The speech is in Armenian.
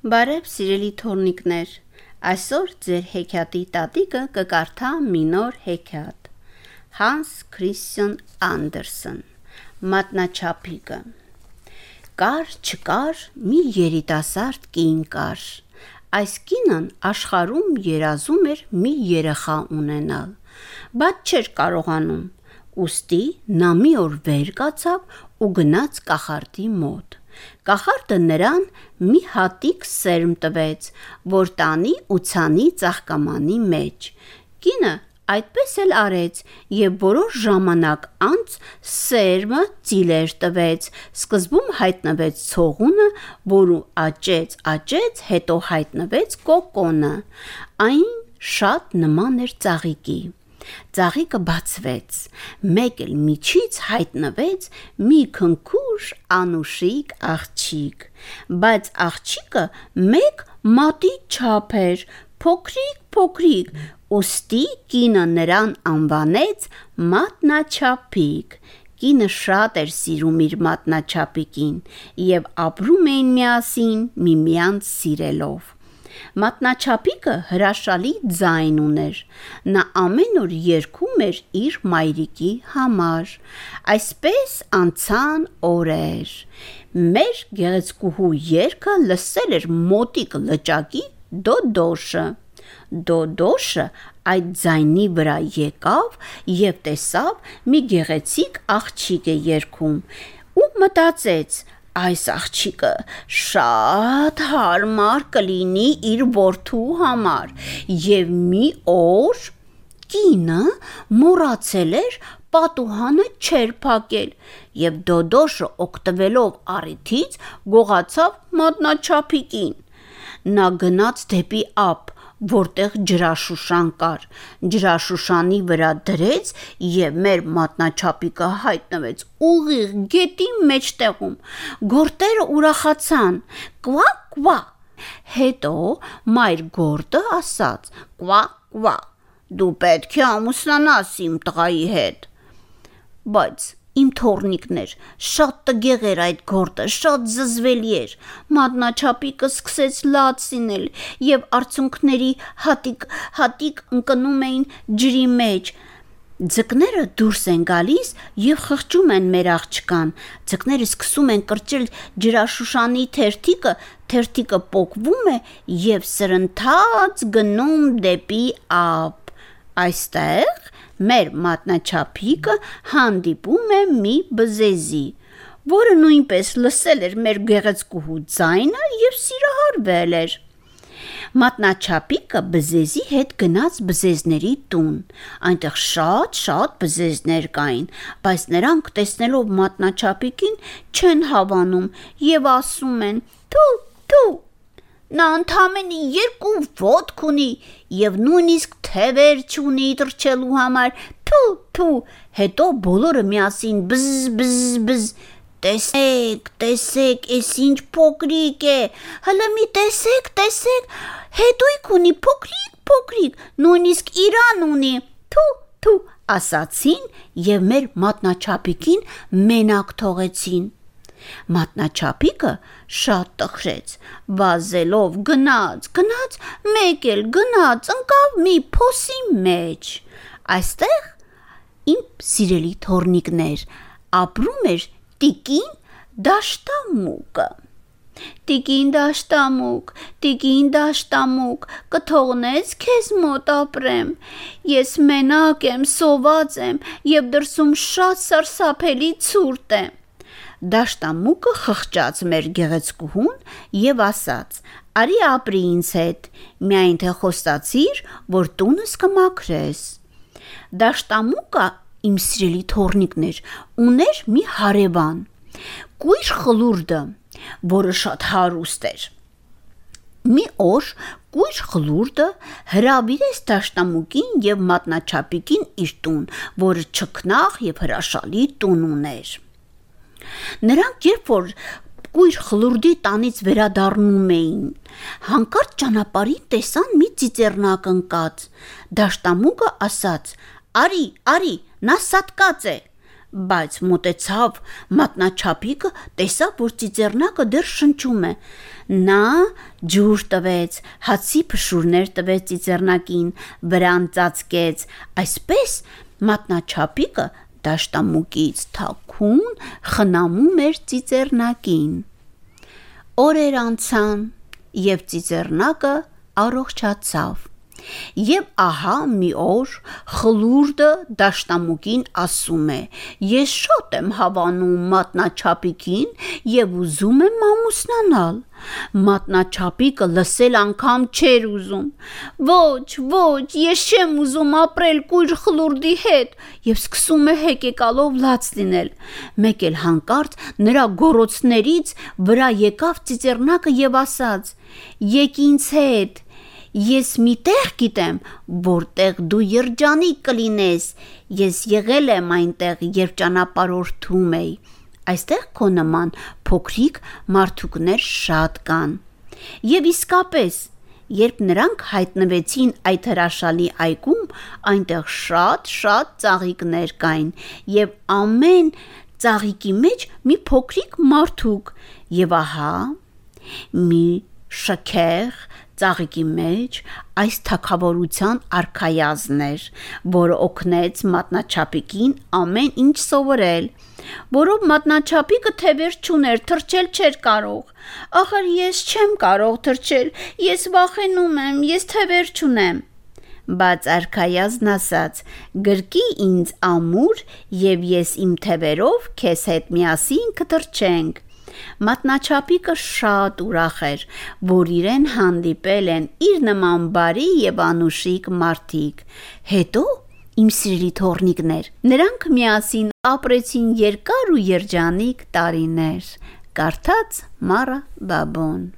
Բարև սիրելի թորնիկներ, այսօր ձեր հեքիաթի տատիկը կկարդա մի նոր հեքիաթ։ Հանս Քրիստիան Անդերսեն Մատնաչափիկը Կար չկար մի երիտասարդ կին կար։ Այս կինն աշխարում երազում էր մի երեխա ունենալ, բայց չէր կարողանում։ Ոստի նա մի օր վեր կացավ ու գնաց կախարդի մոտ։ Կախարդը նրան մի հատիկ սերմ տվեց, որ տանի ու ցանի ծաղկամանի մեջ։ Կինը այդպես էլ արեց եւ որոշ ժամանակ անց սերմը ծիլեր տվեց։ Սկզբում հայտնվեց ցողունը, որը աճեց, աճեց, հետո հայտնվեց կոկոնը։ Այն շատ նման էր ծաղիկի։ Ծաղիկը բացվեց։ Մեկ էլ միջից հայտնվեց մի քնքուշ անուշիկ աղջիկ, բայց աղջիկը մեկ մատի չափ էր, փոքրիկ-փոքրիկ, ուստի կինը նրան անվանեց մատնաչափիկ։ Կինը շատ էր սիրում իր մատնաչափիկին եւ ապրում էին միասին միմյանց սիրելով։ Մատնաչափիկը հրաշալի ձայն ուներ։ Նա ամեն օր երգում էր իր մայրիկի համար։ Այսպես անցան օրեր։ Մեր գեղեցկուհու երգը լսել էր մոտիկ լճակի Դոդոշը։ Դոդոշը այդ ձայնի վրա եկավ եւ տեսավ մի գեղեցիկ աղջիկ է երգում ու մտածեց. Այս աղջիկը շատ հարմար կլինի իր որդու համար եւ մի օր կինը մոռացել էր պատուհանը չէր փակել եւ Դոդոշը օգտվելով առիթից գողացավ մատնաչափիկին։ Նա գնաց դեպի ափ, որտեղ ջրաշուշան կար։ Ջրաշուշանի վրա դրեց եւ մեր մատնաչափիկը հայտնվեց ուղիղ գետի մեջտեղում։ Գորտերը ուրախացան. «Կվա, կվա»։ Հետո մայր գորտը ասաց. «Կվա, կվա»։ Դու պետք է ամուսնանաս իմ տղայի հետ։ Բայց Իմ թորնիկներ, շատ տգեղ էր այդ գորտը, շատ զզվելի էր։ Մատնաչափիկը սկսեց լաց լինել եւ արցունքների հատիկ-հատիկ ընկնում էին ջրի մեջ։ Ձկները դուրս են գալիս եւ խղճում են մեր աղջկան։ Ձկները սկսում են կրճել ջրաշուշանի թերթիկը, թերթիկը պոկվում է եւ սրընթաց գնում դեպի ափ։ Այստեղ մեր մատնաչափիկը հանդիպում է մի բզեզի, որը նույնպես լսել էր մեր գեղեցկուհու ձայնը եւ սիրահարվել էր։ Մատնաչափիկը բզեզի հետ գնաց բզեզների տուն։ Այնտեղ շատ-շատ բզեզներ կային, բայց նրանք տեսնելով մատնաչափիկին չեն հավանում եւ ասում են. «Թու, թու, նա ընդամենը երկու ոտք ունի եւ նույնիսկ թևեր չունի թռչելու համար։ Թու, թու»։ Հետո բոլորը միասին բզ բզ բզ Տեսեք, տեսեք, էս ինչ փոքրիկ է։ Հələ մի տեսեք, տեսեք, հետույք ունի փոքրիկ, փոքրիկ, նույնիսկ իրան ունի։ Թու, թու, ասացին եւ մեր մատնաչափիկին մենակ թողեցին։ Մատնաչափիկը շատ տխրեց, վազելով գնաց, գնաց, մեկ էլ գնաց, ընկավ մի փոսի մեջ։ Այստեղ իմ սիրելի թորնիկներ ապրում էր Տիկին դաշտամուկը։ Տիկին դաշտամուկ, տիկին դաշտամուկ, կթողնես քեզ մոտ ապրեմ։ Ես մենակ եմ, սոված եմ եւ դրսում շատ սարսափելի ցուրտ է։ Դաշտամուկը խղճաց մեր գեղեցկուհուն եւ ասաց. «Արի ապրի ինձ հետ, միայն թե խոստացիր, որ տունս կմաքրես»։ Դաշտամուկը, իմ սիրելի թորնիկներ, ուներ մի հարևան, կույր խլուրդը, որը շատ հարուստ էր։ Մի օր կույր խլուրդը հրավիրեց դաշտամուկին եւ մատնաչափիկին իր տուն, որը ճկնաղ եւ հրաշալի տուն ուներ։ Նրանք երբ որ կույր խլուրդի տանից վերադառնում էին, հանկարծ ճանապարհին տեսան մի ծիծեռնակ ընկած։ Դաշտամուկը ասաց. «Արի, արի, նա սատկած է»։ բայց մտեցավ մատնաչափիկը տեսավ որ ծիծեռնակը դեռ շնչում է նա ջուր տվեց հացի փշուրներ տվեց ծիծեռնակին վրան ծածկեց այսպես մատնաչափիկը դաշտամուկից թաքուն խնամում էր ծիծեռնակին օրեր անցան եւ ծիծեռնակը առողջացավ Եվ ահա մի օր խլուրդը դաշտամուկին ասում է. Ես շատ եմ հավանում մատնաչապիկին եւ ուզում եմ ամուսնանալ։ Մատնաչապիկը լսել անգամ չէր ուզում։ Ոչ, ոչ, ես չեմ ուզում ապրել կույր խլուրդի հետ եւ սկսում է հեկեկալով լաց լինել։ Մեկ էլ հանկարծ նրա գորոցներից վրա եկավ ծիծեռնակը եւ ասաց. Եկ ինձ հետ Ես մի տեղ գիտեմ, որտեղ դու երջանիկ կլինես։ Ես եղել եմ այնտեղ, երբ ճանապարհորդում էի։ Այստեղ քո նման փոքրիկ մարդուկներ շատ կան։ Եվ իսկապես, երբ նրանք հայտնվեցին այդ հրաշալի այգում, այնտեղ շատ-շատ ծաղիկներ կային, եւ ամեն ծաղիկի մեջ մի փոքրիկ մարդուկ։ Եվ ահա մի շքեղ ծաղիկի մեջ այս թակավորության արքայազներ, որը օգնեց մատնաչապիկին ամեն ինչ սովորել, որով մատնաչապիկը թևեր չուներ, թրջել չէր կարող։ Ախր ես չեմ կարող թրջել, ես վախենում եմ, ես թևեր չունեմ բայց արքայազն ասաց. «Գրկի ինձ ամուր, եւ ես իմ թևերով քեզ հետ միասին կտրչենք»։ Մատնաչապիկը շատ ուրախ էր, որ իրեն հանդիպել են իր նման բարի եւ անուշիկ մարդիկ։ Հետո իմ սիրելի թորնիկներ, նրանք միասին ապրեցին երկար ու երջանիկ տարիներ։ Կարդաց Մարա Բաբոն